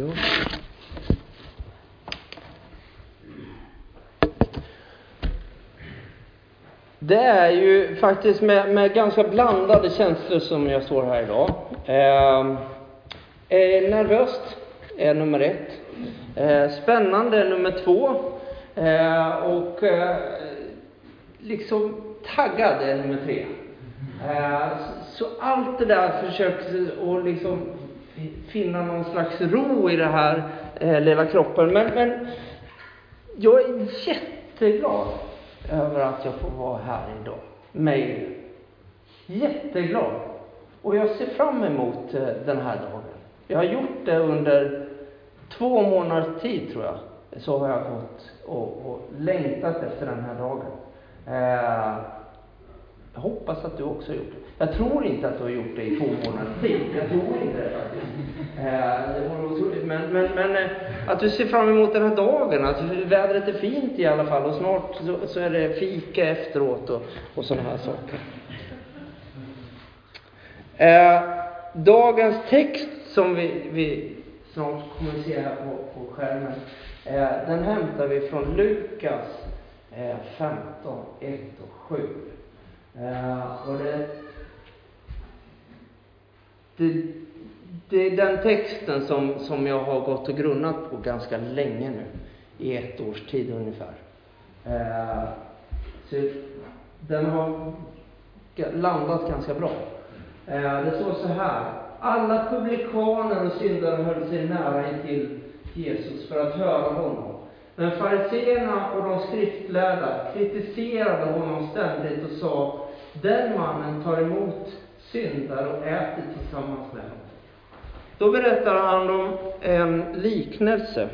Ja. Det är ju faktiskt med, med ganska blandade känslor som jag står här idag. Eh, eh, nervöst är nummer ett. Eh, spännande är nummer två. Eh, och eh, liksom taggad är nummer tre. Eh, så allt det där försöker att liksom finna någon slags ro i det här eh, lilla kroppen. Men, men jag är jätteglad över att jag får vara här idag med er. Jätteglad. Och jag ser fram emot eh, den här dagen. Jag har gjort det under två månaders tid, tror jag. Så har jag gått och, och längtat efter den här dagen. Eh, jag hoppas att du också har gjort det. Jag tror inte att du har gjort det i två månaders tid. Jag tror inte det faktiskt. Eh, det vore otroligt. Men, men, men eh, att du ser fram emot den här dagen. Att vädret är fint i alla fall och snart så, så är det fika efteråt och, och sådana här saker. Eh, dagens text som vi, vi snart kommer att se här på, på skärmen. Eh, den hämtar vi från Lukas eh, 15, 1 och 7. Uh, och det, det, det är den texten som, som jag har gått och grunnat på ganska länge nu. I ett års tid ungefär. Uh, så den har landat ganska bra. Uh, det står så här. Alla publikaner och syndare höll sig nära intill Jesus för att höra honom. Men fariseerna och de skriftlärda kritiserade honom ständigt den mannen tar emot syndare och äter tillsammans med dem. Då berättar han om en liknelse.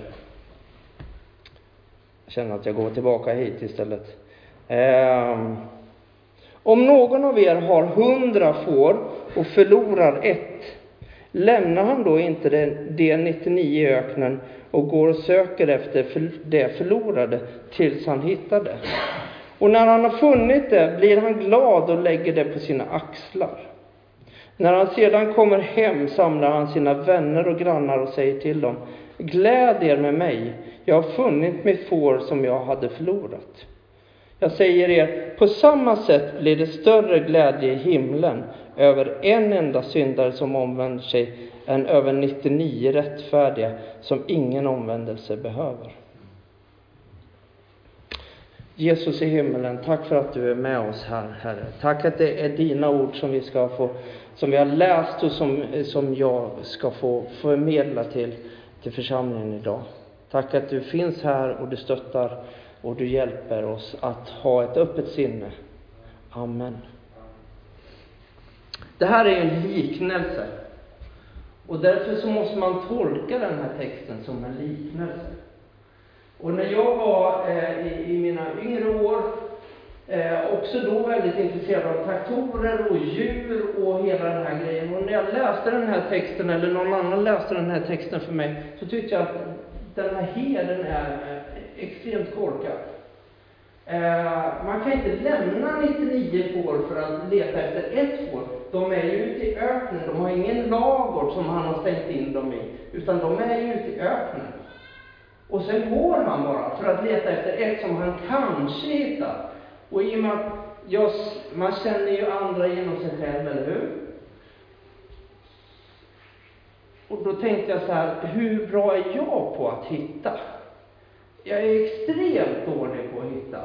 Jag känner att jag går tillbaka hit istället. Um, om någon av er har hundra får och förlorar ett, lämnar han då inte det 99 i öknen och går och söker efter det förlorade tills han hittar det? Och när han har funnit det blir han glad och lägger det på sina axlar. När han sedan kommer hem samlar han sina vänner och grannar och säger till dem, gläd er med mig, jag har funnit mitt får som jag hade förlorat. Jag säger er, på samma sätt blir det större glädje i himlen över en enda syndare som omvänder sig än över 99 rättfärdiga som ingen omvändelse behöver. Jesus i himmelen, tack för att du är med oss här, Herre. Tack att det är dina ord som vi ska få, som vi har läst och som, som jag ska få förmedla till, till församlingen idag. Tack att du finns här och du stöttar och du hjälper oss att ha ett öppet sinne. Amen. Det här är en liknelse. Och därför så måste man tolka den här texten som en liknelse. Och när jag var eh, i, i, mina yngre år, eh, också då väldigt intresserad av traktorer och djur och hela den här grejen. Och när jag läste den här texten, eller någon annan läste den här texten för mig, så tyckte jag att den här heden är eh, extremt korkad. Eh, man kan inte lämna 99 får för att leta efter ett får. De är ju ute i öknen, de har ingen lagård som han har stängt in dem i, utan de är ju ute i öknen. Och sen går han bara för att leta efter ett som han kanske hittar. Och i och med att jag, man känner ju andra genom sig själv, eller hur? Och då tänkte jag så här, hur bra är jag på att hitta? Jag är extremt dålig på att hitta.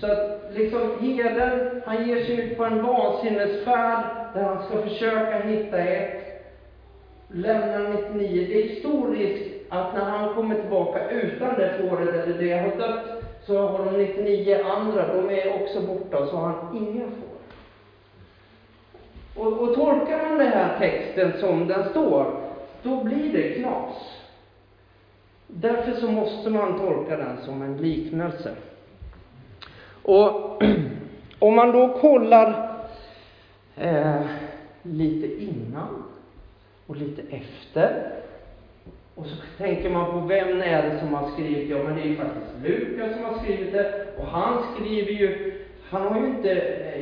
Så att liksom herden, han ger sig ut på en vansinnesfärd där han ska försöka hitta ett. Lämnar 99. Det är stor risk att när han kommer tillbaka utan det fåret eller det har dött, så har de 99 andra, de är också borta, och så har han inga får. Och, och tolkar man den här texten som den står, då blir det knas. Därför så måste man tolka den som en liknelse. Och om man då kollar eh, lite innan och lite efter och så tänker man på vem är det som har skrivit? Ja, men det är ju faktiskt Lukas som har skrivit det. Och han skriver ju, han har ju inte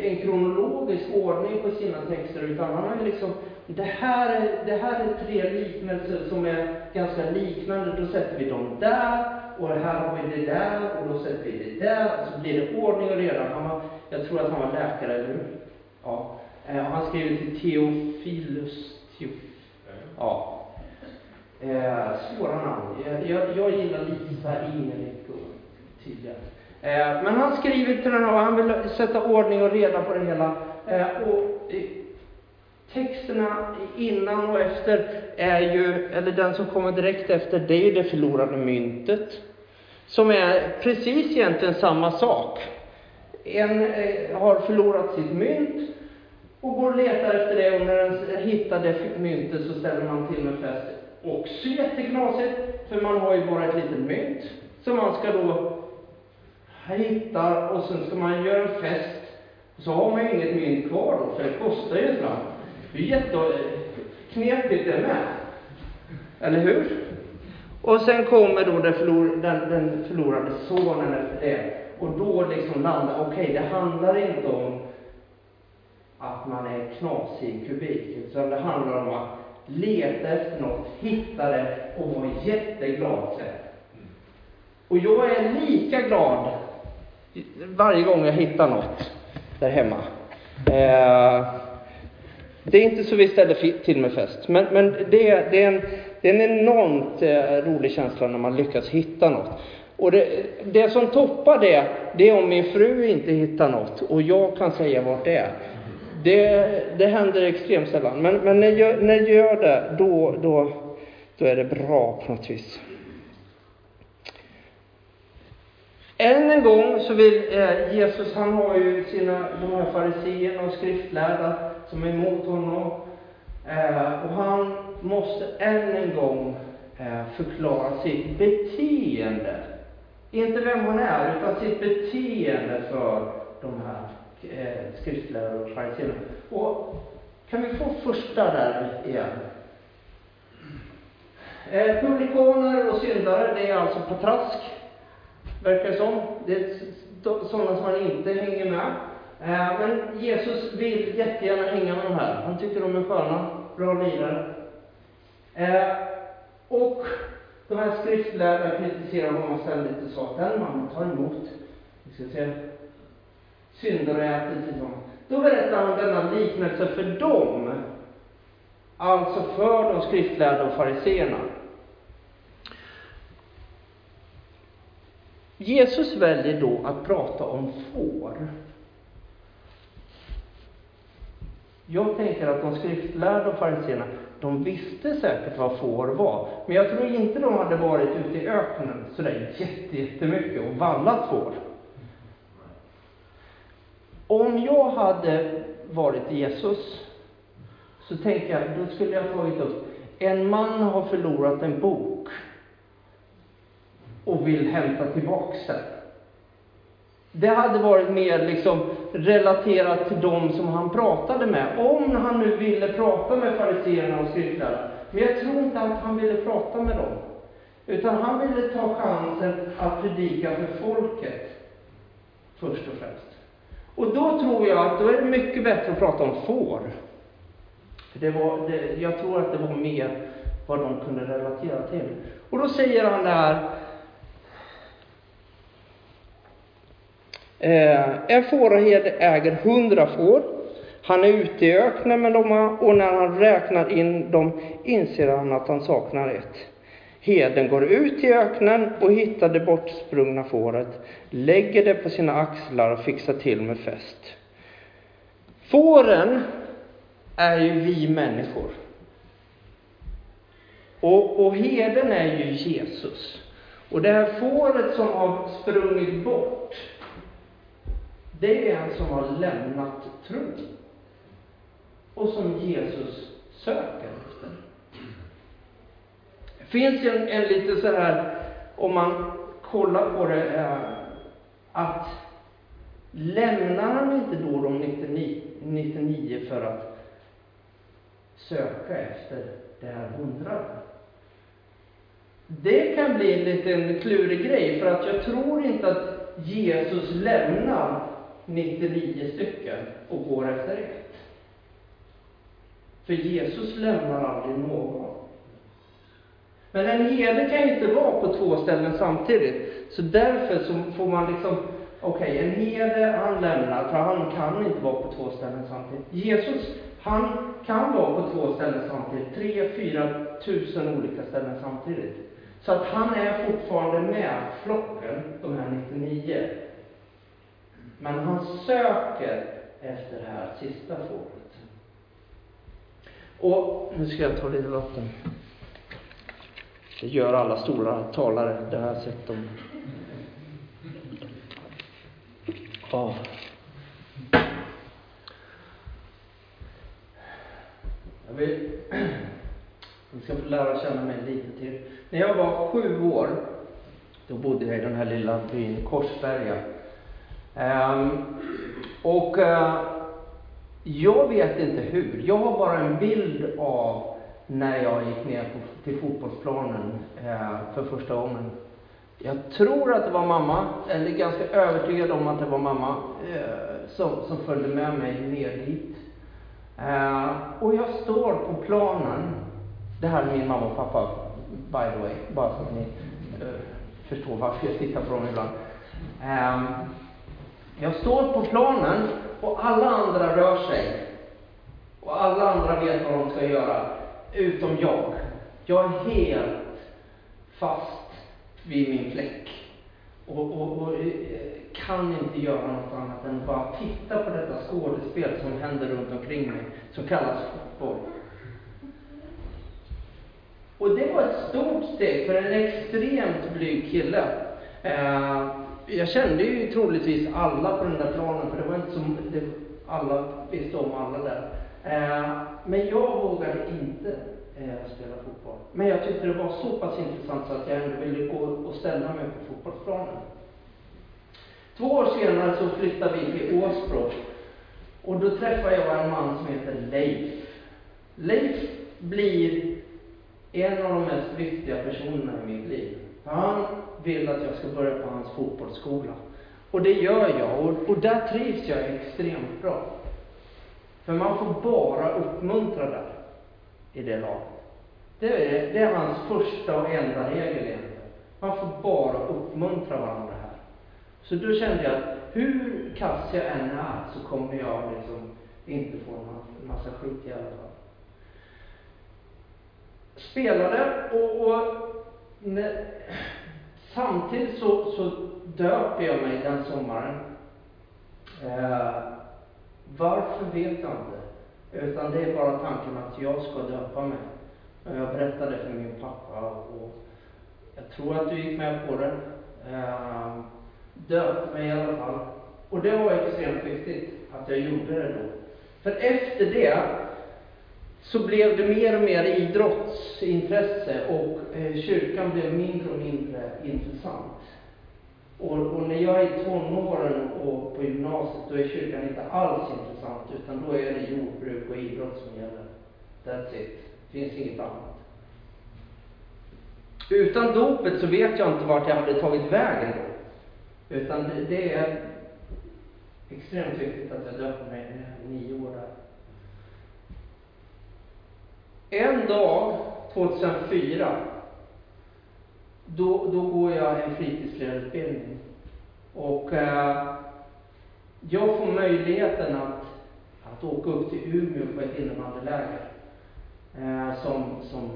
en kronologisk ordning på sina texter, utan han har ju liksom det här, är, det här är tre liknelser som är ganska liknande. Då sätter vi dem där, och här har vi det där, och då sätter vi det där. Och så blir det ordning och reda. Han var, jag tror att han var läkare, eller hur? Ja. Eh, han skrev till Teofilus. Teof, ja. Eh, svåra namn. Jag, jag, jag gillar Lisa, Ingerik och tydligen. Eh, men han skriver till den här, han vill sätta ordning och reda på det hela. Eh, och eh, texterna innan och efter är ju, eller den som kommer direkt efter, det är ju det förlorade myntet. Som är precis egentligen samma sak. En eh, har förlorat sitt mynt och går och letar efter det och när den hittar det myntet så ställer man till med fest. Också jätteknasigt, för man har ju bara ett litet mynt som man ska då hitta och sen ska man göra en fest. och Så har man ju inget mynt kvar då, för det kostar ju ett slant. Det är jätteknepigt det med. Eller hur? Och sen kommer då den, förlor, den, den förlorade sonen efter det. Och då liksom landar, okej, okay, det handlar inte om att man är knasig i kubik, utan det handlar om att leta efter något, hitta det och vara jätteglad sen. Och jag är lika glad varje gång jag hittar något där hemma. Eh, det är inte så vi ställer till med fest, men, men det, är, det, är en, det är en enormt eh, rolig känsla när man lyckas hitta något. Och det, det som toppar det, det är om min fru inte hittar något och jag kan säga vart det är. Det, det händer extremt sällan, men, men när, jag, när jag gör det, då, då, då är det bra på något vis. Än en gång så vill eh, Jesus, han har ju sina, de här fariseerna och skriftlärda som är emot honom. Eh, och han måste än en gång eh, förklara sitt beteende. Inte vem han är, utan sitt beteende för de här eh, skriftlärare och fariséerna. Och kan vi få första där igen? Eh, publikaner och syndare, det är alltså patrask, verkar det som. Det är sådana som man inte hänger med. Eh, men Jesus vill jättegärna hänga med de här. Han tycker de är sköna, bra lirare. Eh, och de här skriftlärarna kritiserar honom ständigt och sa att den mannen tar emot vi ska se, syndare och äter till dem. Då berättar han denna liknelse för dem, alltså för de skriftlärda och fariseerna. Jesus väljer då att prata om får. Jag tänker att de skriftlärda och fariséerna, de visste säkert vad får var. Men jag tror inte de hade varit ute i öknen sådär jättemycket och vallat får. Om jag hade varit Jesus, så tänker jag, då skulle jag tagit upp, en man har förlorat en bok och vill hämta tillbaks den. Det hade varit mer liksom relaterat till dem som han pratade med, om han nu ville prata med fariséerna och skriftlärarna. Men jag tror inte att han ville prata med dem. Utan han ville ta chansen att predika för folket, först och främst. Och då tror jag att då är det mycket bättre att prata om får. För det var, det, jag tror att det var mer vad de kunde relatera till. Och då säger han där Eh, en fåraherde äger hundra får. Han är ute i öknen med dem och när han räknar in dem inser han att han saknar ett. Heden går ut i öknen och hittar det bortsprungna fåret, lägger det på sina axlar och fixar till med fest. Fåren är ju vi människor. Och, och heden är ju Jesus. Och det här fåret som har sprungit bort, det är en som har lämnat tron. Och som Jesus söker efter. Det finns en, en lite så här, om man kollar på det, eh, att lämnar han inte då de 99, 99 för att söka efter det här hundrade? Det kan bli en liten klurig grej, för att jag tror inte att Jesus lämnar 99 stycken och går efter ett. För Jesus lämnar aldrig någon. Men en herde kan ju inte vara på två ställen samtidigt. Så därför så får man liksom, okej, okay, en herde han lämnar, för han kan inte vara på två ställen samtidigt. Jesus, han kan vara på två ställen samtidigt, tre, fyra tusen olika ställen samtidigt. Så att han är fortfarande med flocken, de här 99. Men han söker efter det här sista fåret. Och nu ska jag ta lite vatten. Det gör alla stora talare, det har jag sett dem. Ja. Jag vill... Ni ska få lära känna mig lite till. När jag var sju år, då bodde jag i den här lilla byn Korsberga. Um, och uh, jag vet inte hur. Jag har bara en bild av när jag gick ner på, till fotbollsplanen eh, för första gången. Jag tror att det var mamma, eller ganska övertygad om att det var mamma, eh, som, som följde med mig ner dit. Eh, och jag står på planen. Det här är min mamma och pappa, by the way, bara så att ni eh, förstår varför jag tittar på dem ibland. Eh, jag står på planen och alla andra rör sig. Och alla andra vet vad de ska göra, utom jag. Jag är helt fast vid min fläck. Och, och, och eh, kan inte göra något annat än bara titta på detta skådespel som händer runt omkring mig, som kallas fotboll. Och det var ett stort steg för en extremt blyg kille. Eh, jag kände ju troligtvis alla på den där planen, för det var inte som det, alla visste om alla där. Eh, men jag vågade inte eh, spela fotboll. Men jag tyckte det var så pass intressant så att jag ändå ville gå och ställa mig på fotbollsplanen. Två år senare så flyttade vi till Åsbro. Och då träffade jag en man som heter Leif. Leif blir en av de mest viktiga personerna i mitt liv. Han vill att jag ska börja på hans fotbollsskola. Och det gör jag, och, och där trivs jag extremt bra. För man får bara uppmuntra där, i det laget. Det är, det är hans första och enda regel egentligen. Man får bara uppmuntra varandra här. Så då kände jag att hur kass jag än är så kommer jag liksom inte få en massa skit i alla fall. Spelade och, och när, Samtidigt så, så döper jag mig den sommaren. Eh, varför vet jag inte. Utan det är bara tanken att jag ska döpa mig. Och jag berättade för min pappa och jag tror att du gick med på det. Eh, döpte mig i alla fall. Och det var extremt viktigt att jag gjorde det då. För efter det så blev det mer och mer idrottsintresse och eh, kyrkan blev mindre och mindre intressant. Och, och, när jag är i tonåren och på gymnasiet, då är kyrkan inte alls intressant, utan då är det jordbruk och idrott som gäller. That's it. Det finns inget annat. Utan dopet så vet jag inte vart jag hade tagit vägen då. Utan det, det är extremt viktigt att jag döper mig när jag nio år där. En dag, 2004, då, då går jag en fritidsledarutbildning. Och eh, jag får möjligheten att, att åka upp till Umeå på ett innebandyläger. Eh, som, som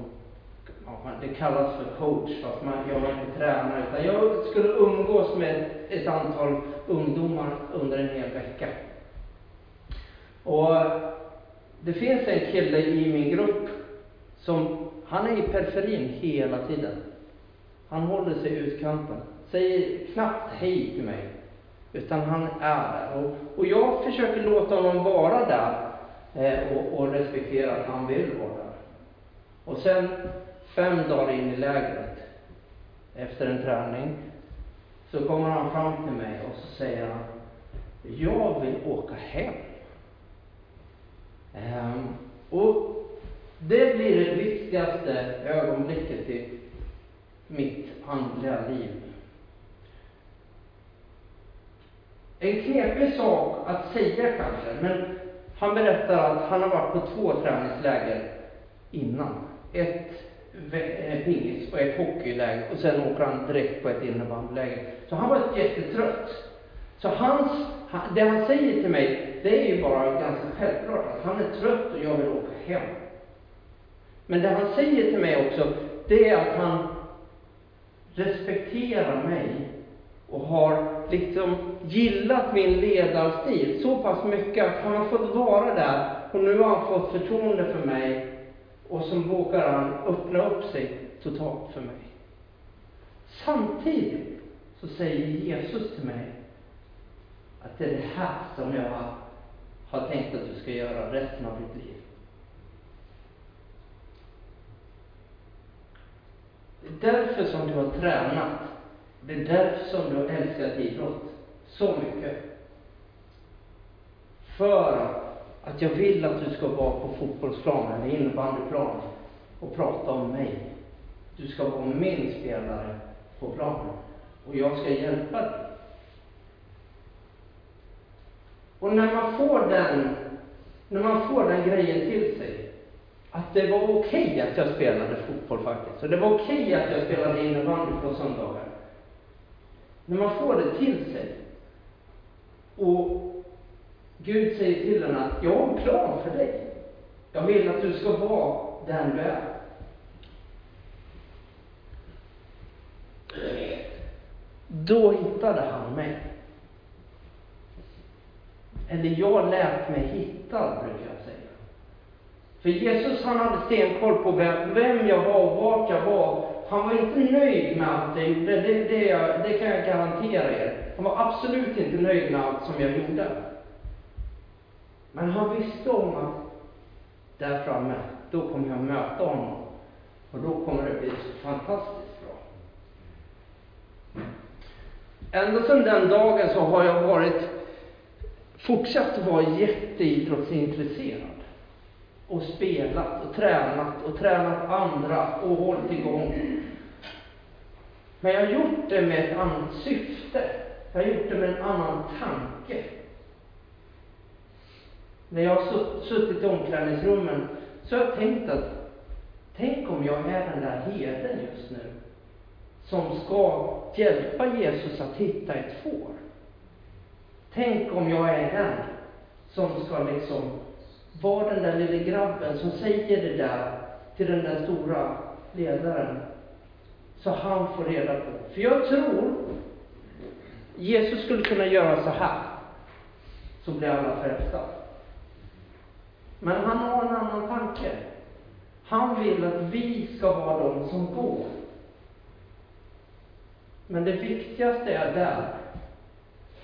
ja, det kallas för coach, fast man, jag var inte tränare. Utan jag skulle umgås med ett antal ungdomar under en hel vecka. Och det finns en kille i min grupp som, han är i periferin hela tiden. Han håller sig i utkanten. Säger knappt hej till mig. Utan han är där. Och, och jag försöker låta honom vara där. Eh, och, och respektera att han vill vara där. Och sen, fem dagar in i lägret, efter en träning, så kommer han fram till mig och så säger han, jag vill åka hem. Um, och det blir det viktigaste ögonblicket i mitt andliga liv. En knepig sak att säga kanske, men Han berättar att han har varit på två träningsläger innan. Ett eh, pingis och ett hockeyläger och sen åker han direkt på ett innebandyläger. Så han var jättetrött. Så hans, det han säger till mig, det är ju bara ganska självklart att han är trött och jag vill åka hem. Men det han säger till mig också, det är att han respekterar mig och har liksom gillat min ledarstil så pass mycket att han har fått vara där och nu har han fått förtroende för mig och så vågar han öppna upp sig totalt för mig. Samtidigt så säger Jesus till mig att det är det här som jag har tänkt att du ska göra resten av ditt liv. Det är därför som du har tränat. Det är därför som du har älskat idrott så mycket. För att jag vill att du ska vara på fotbollsplanen eller innebandyplanen och prata om mig. Du ska vara min spelare på planen. Och jag ska hjälpa dig. Och när man får den, när man får den grejen till sig, att det var okej okay att jag spelade fotboll faktiskt, och det var okej okay att jag spelade innebandy på söndagar. När man får det till sig, och Gud säger till en att jag har en plan för dig. Jag vill att du ska vara den du är. Då hittade han mig. Eller jag lät mig hittad, brukar jag säga. För Jesus han hade stenkoll på vem, vem jag var och vart jag var. Han var inte nöjd med allt jag gjorde, det, det, det kan jag garantera er. Han var absolut inte nöjd med allt som jag gjorde. Men han visste om att där framme, då kommer jag möta honom. Och då kommer det bli så fantastiskt bra. Ända sedan den dagen så har jag varit, fortsatt att vara jätteidrottsintresserad. Och spelat och tränat och tränat andra och hållit igång. Men jag har gjort det med ett annat syfte. Jag har gjort det med en annan tanke. När jag har suttit i omklädningsrummen så har jag tänkt att tänk om jag är den där herden just nu som ska hjälpa Jesus att hitta ett får. Tänk om jag är den som ska liksom var den där lille grabben som säger det där till den där stora ledaren. Så han får reda på. För jag tror Jesus skulle kunna göra så här. Så blir alla frälsta. Men han har en annan tanke. Han vill att vi ska vara de som går. Men det viktigaste är där,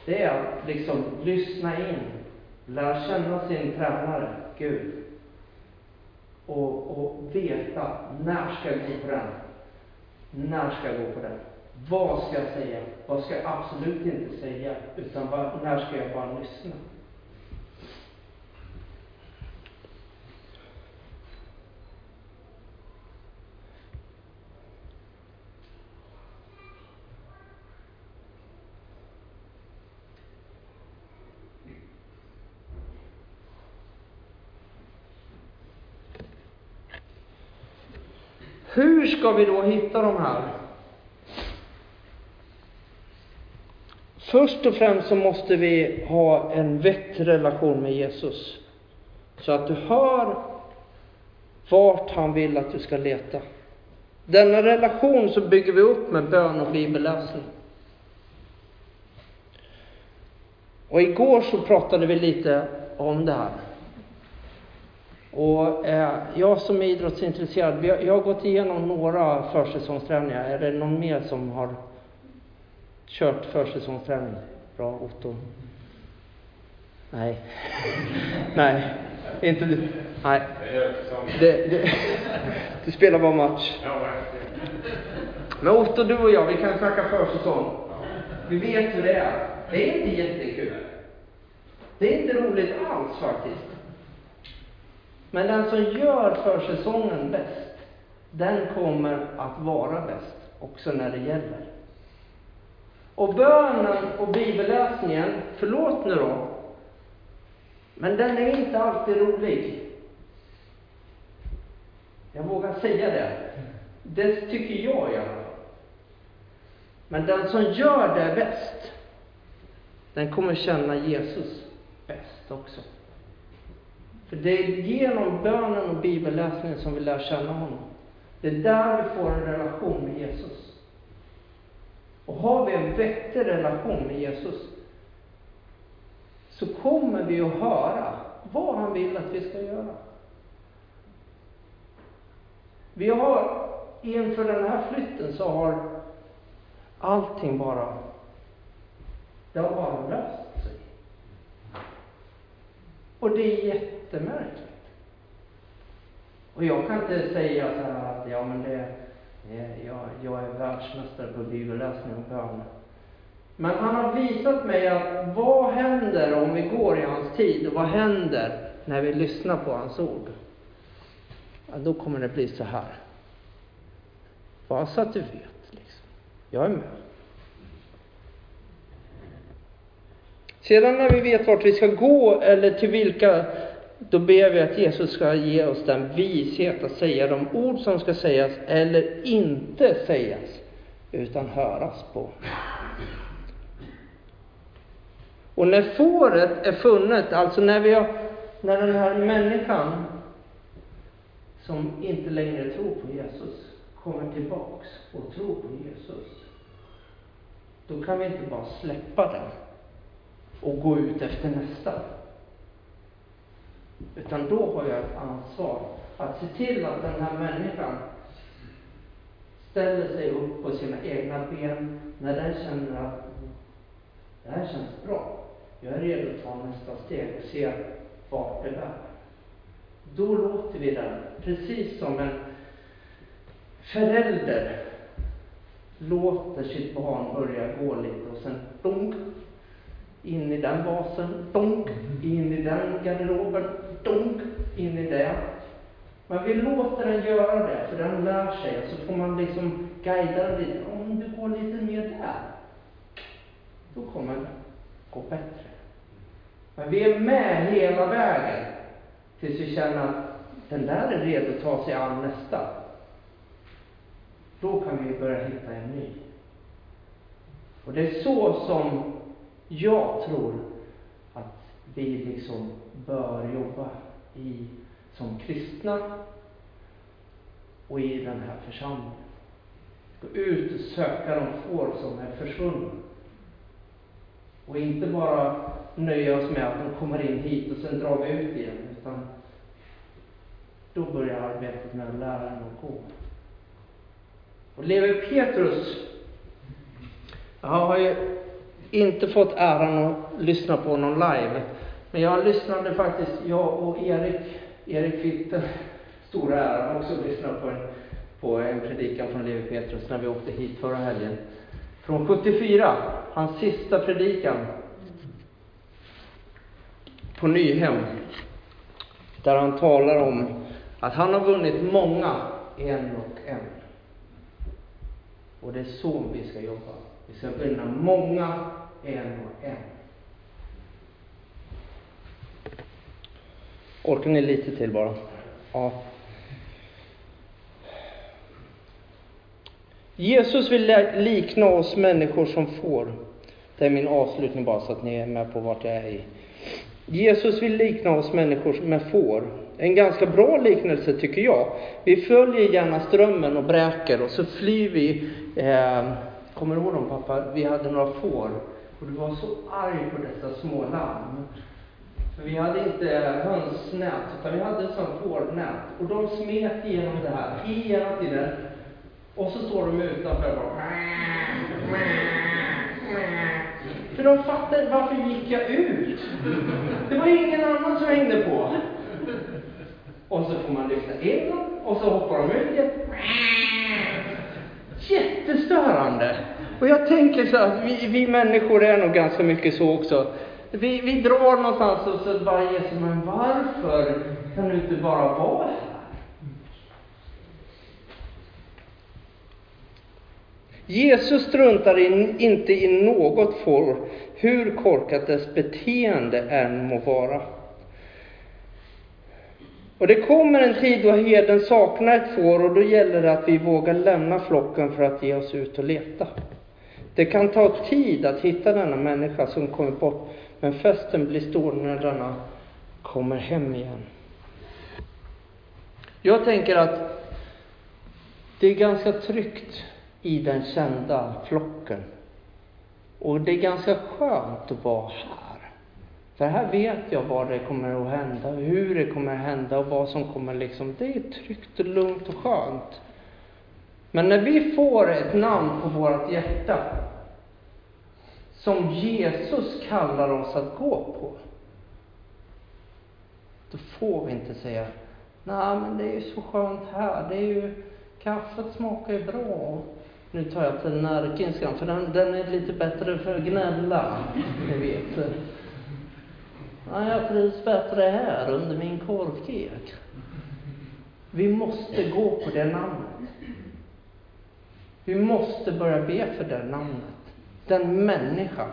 det är att liksom lyssna in, lära känna sin tränare, Gud. Och, och veta, när ska jag gå på den? När ska jag gå på den? Vad ska jag säga? Vad ska jag absolut inte säga? Utan när ska jag bara lyssna? Hur ska vi då hitta de här? Först och främst så måste vi ha en vettig relation med Jesus. Så att du hör vart han vill att du ska leta. Denna relation så bygger vi upp med bön och bibelläsning. Och igår så pratade vi lite om det här. Och eh, jag som är idrottsintresserad, jag, jag har gått igenom några försäsongsträningar. Är det någon mer som har kört försäsongsträning? Bra, Otto? Nej. Nej, inte du. Nej. Det, det, du spelar bara match. Men Otto, du och jag, vi kan snacka försäsong. Vi vet hur det är. Det är inte jättekul. Det är inte roligt alls faktiskt. Men den som gör försäsongen bäst, den kommer att vara bäst också när det gäller. Och bönen och bibelläsningen, förlåt nu då, Men den är inte alltid rolig. Jag vågar säga det. Det tycker jag i alla fall. Men den som gör det bäst, den kommer känna Jesus bäst också. För det är genom bönen och bibelläsningen som vi lär känna honom. Det är där vi får en relation med Jesus. Och har vi en vettig relation med Jesus, så kommer vi att höra vad han vill att vi ska göra. Vi har, inför den här flytten så har allting bara, det har bara löst. Och det är jättemärkligt. Och jag kan inte säga så här att, ja men det, eh, jag, jag är världsmästare på bibelläsning och bön. Men han har visat mig att vad händer om vi går i hans tid och vad händer när vi lyssnar på hans ord? Ja, då kommer det bli så här. Bara så att du vet, liksom. Jag är med. Sedan när vi vet vart vi ska gå eller till vilka, då ber vi att Jesus ska ge oss den vishet att säga de ord som ska sägas eller inte sägas, utan höras på. Och när fåret är funnet, alltså när, vi har, när den här människan som inte längre tror på Jesus kommer tillbaks och tror på Jesus, då kan vi inte bara släppa den och gå ut efter nästa. Utan då har jag ett ansvar att se till att den här människan ställer sig upp på sina egna ben när den känner att det här känns bra. Jag är redo att ta nästa steg och se vart det bär. Då låter vi den, precis som en förälder låter sitt barn börja gå lite och sen dunk, in i den vasen. donk, in i den garderoben, donk, in i det. Men vi låter den göra det, för den lär sig. Och så får man liksom guida den lite. Om du går lite mer där, då kommer det gå bättre. Men vi är med hela vägen tills vi känner att den där är redo att ta sig an nästa. Då kan vi börja hitta en ny. Och det är så som jag tror att vi liksom bör jobba i, som kristna och i den här församlingen. Gå ut och söka de får som är försvunna. Och inte bara nöja oss med att de kommer in hit och sen drar vi ut igen, utan då börjar arbetet med att lära dem att gå. Och Levi Petrus, jag har ju inte fått äran att lyssna på någon live, men jag lyssnade faktiskt, jag och Erik, Erik fick den stora äran också att lyssna på en, på en predikan från Levi Petrus när vi åkte hit förra helgen. Från 74, hans sista predikan på Nyhem, där han talar om att han har vunnit många en och en. Och det är så vi ska jobba. Vi ska vinna många en och en. Orkar ni lite till bara? Ja. Jesus vill likna oss människor som får. Det är min avslutning bara så att ni är med på vart jag är i. Jesus vill likna oss människor med får. En ganska bra liknelse tycker jag. Vi följer gärna strömmen och bräker och så flyr vi. Eh, kommer du ihåg dem pappa? Vi hade några får och du var så arg på dessa små lamm. För vi hade inte hönsnät utan vi hade ett sånt fårnät och de smet igenom det här hela tiden. Och så står de utanför och bara för de fattade, varför gick jag ut? Det var ingen annan som hängde på. Och så får man lyfta in dem och så hoppar de ut igen. Jättestörande. Och jag tänker så att vi, vi människor är nog ganska mycket så också. Vi, vi drar någonstans och så bara Jesus, men varför kan du inte bara vara här? Jesus struntar in, inte i något får, hur korkat dess beteende än må vara. Och det kommer en tid då herden saknar ett får och då gäller det att vi vågar lämna flocken för att ge oss ut och leta. Det kan ta tid att hitta denna människa som kommer bort, men festen blir stor när denna kommer hem igen. Jag tänker att det är ganska tryggt i den kända flocken. Och det är ganska skönt att vara här. För här vet jag vad det kommer att hända, hur det kommer att hända och vad som kommer liksom. Det är tryggt och lugnt och skönt. Men när vi får ett namn på vårt hjärta som Jesus kallar oss att gå på. Då får vi inte säga, nej men det är ju så skönt här, det är ju, kaffet smakar ju bra. Nu tar jag till närkinskan, för den, den är lite bättre för att gnälla, ni vet. Ja, jag trivs bättre här under min korvkek. Vi måste gå på det namnet. Vi måste börja be för det namnet. Den människan.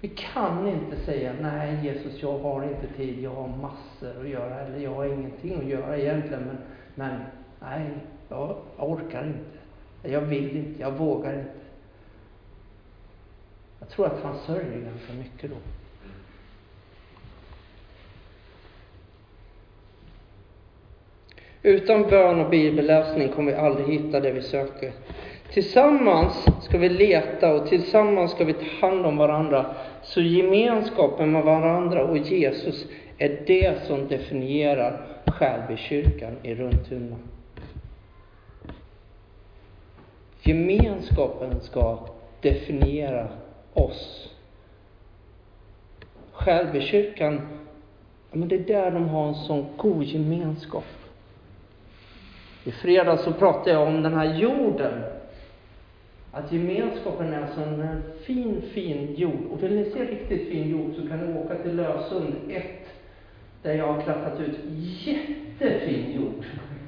Vi kan inte säga, nej Jesus, jag har inte tid, jag har massor att göra, eller jag har ingenting att göra egentligen, men, men nej, jag orkar inte. Jag vill inte, jag vågar inte. Jag tror att han sörjer ganska mycket då. Utan bön och bibelläsning kommer vi aldrig hitta det vi söker. Tillsammans ska vi leta och tillsammans ska vi ta hand om varandra. Så gemenskapen med varandra och Jesus är det som definierar Skälbykyrkan i Runtuna. Gemenskapen ska definiera oss. Skälbykyrkan, men det är där de har en sån god gemenskap. I fredags så pratade jag om den här jorden. Att gemenskapen är alltså en fin, fin jord. Och vill ni se riktigt fin jord så kan ni åka till Lösund 1, där jag har krattat ut jättefin jord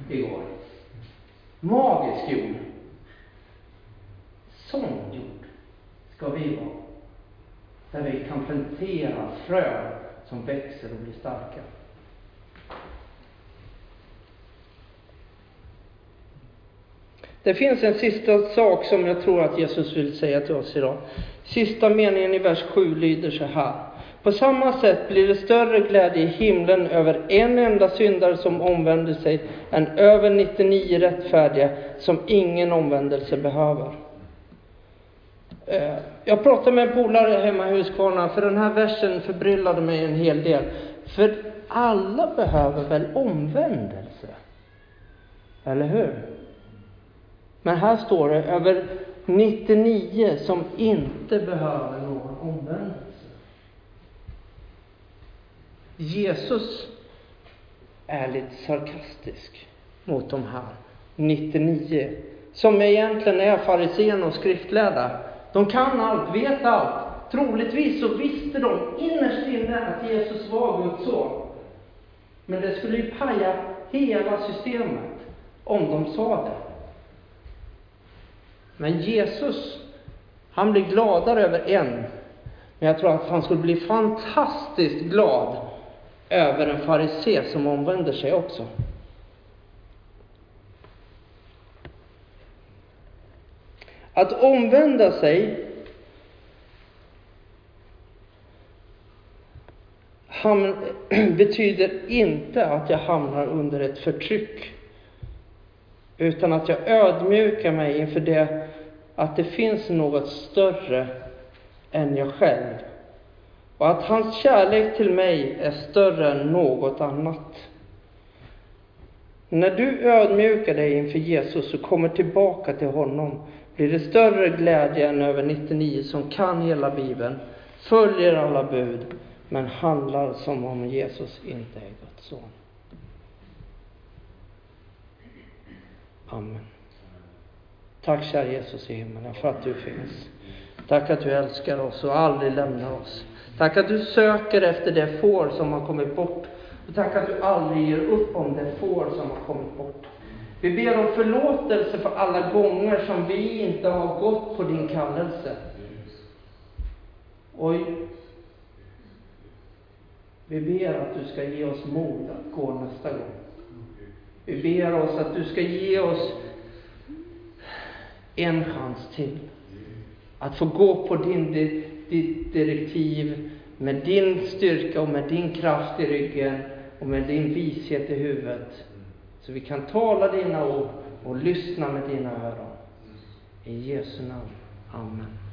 igår. Magisk jord. Sån jord ska vi vara. Där vi kan plantera frön som växer och blir starka. Det finns en sista sak som jag tror att Jesus vill säga till oss idag. Sista meningen i vers 7 lyder så här. På samma sätt blir det större glädje i himlen över en enda syndare som omvänder sig än över 99 rättfärdiga som ingen omvändelse behöver. Eh, jag pratade med en polare hemma i Huskvarna, för den här versen förbryllade mig en hel del. För alla behöver väl omvändelse? Eller hur? Men här står det över 99 som inte behöver någon omvändelse. Jesus är lite sarkastisk mot de här 99 som egentligen är fariséerna och skriftlärda. De kan allt, vet allt. Troligtvis så visste de innerst inne att Jesus var Guds son. Men det skulle ju paja hela systemet om de sa det. Men Jesus, han blir gladare över en. Men jag tror att han skulle bli fantastiskt glad över en farisé som omvänder sig också. Att omvända sig betyder inte att jag hamnar under ett förtryck utan att jag ödmjukar mig inför det, att det finns något större än jag själv. Och att hans kärlek till mig är större än något annat. När du ödmjukar dig inför Jesus och kommer tillbaka till honom blir det större glädje än över 99 som kan hela Bibeln, följer alla bud, men handlar som om Jesus inte är Guds son. Amen. Tack kära Jesus i himmelen för att du finns. Tack att du älskar oss och aldrig lämnar oss. Tack att du söker efter det får som har kommit bort. Och tack att du aldrig ger upp om det får som har kommit bort. Vi ber om förlåtelse för alla gånger som vi inte har gått på din kallelse. Och Vi ber att du ska ge oss mod att gå nästa gång. Vi ber oss att du ska ge oss en chans till. Att få gå på din, ditt direktiv med din styrka och med din kraft i ryggen och med din vishet i huvudet. Så vi kan tala dina ord och lyssna med dina öron. I Jesu namn. Amen.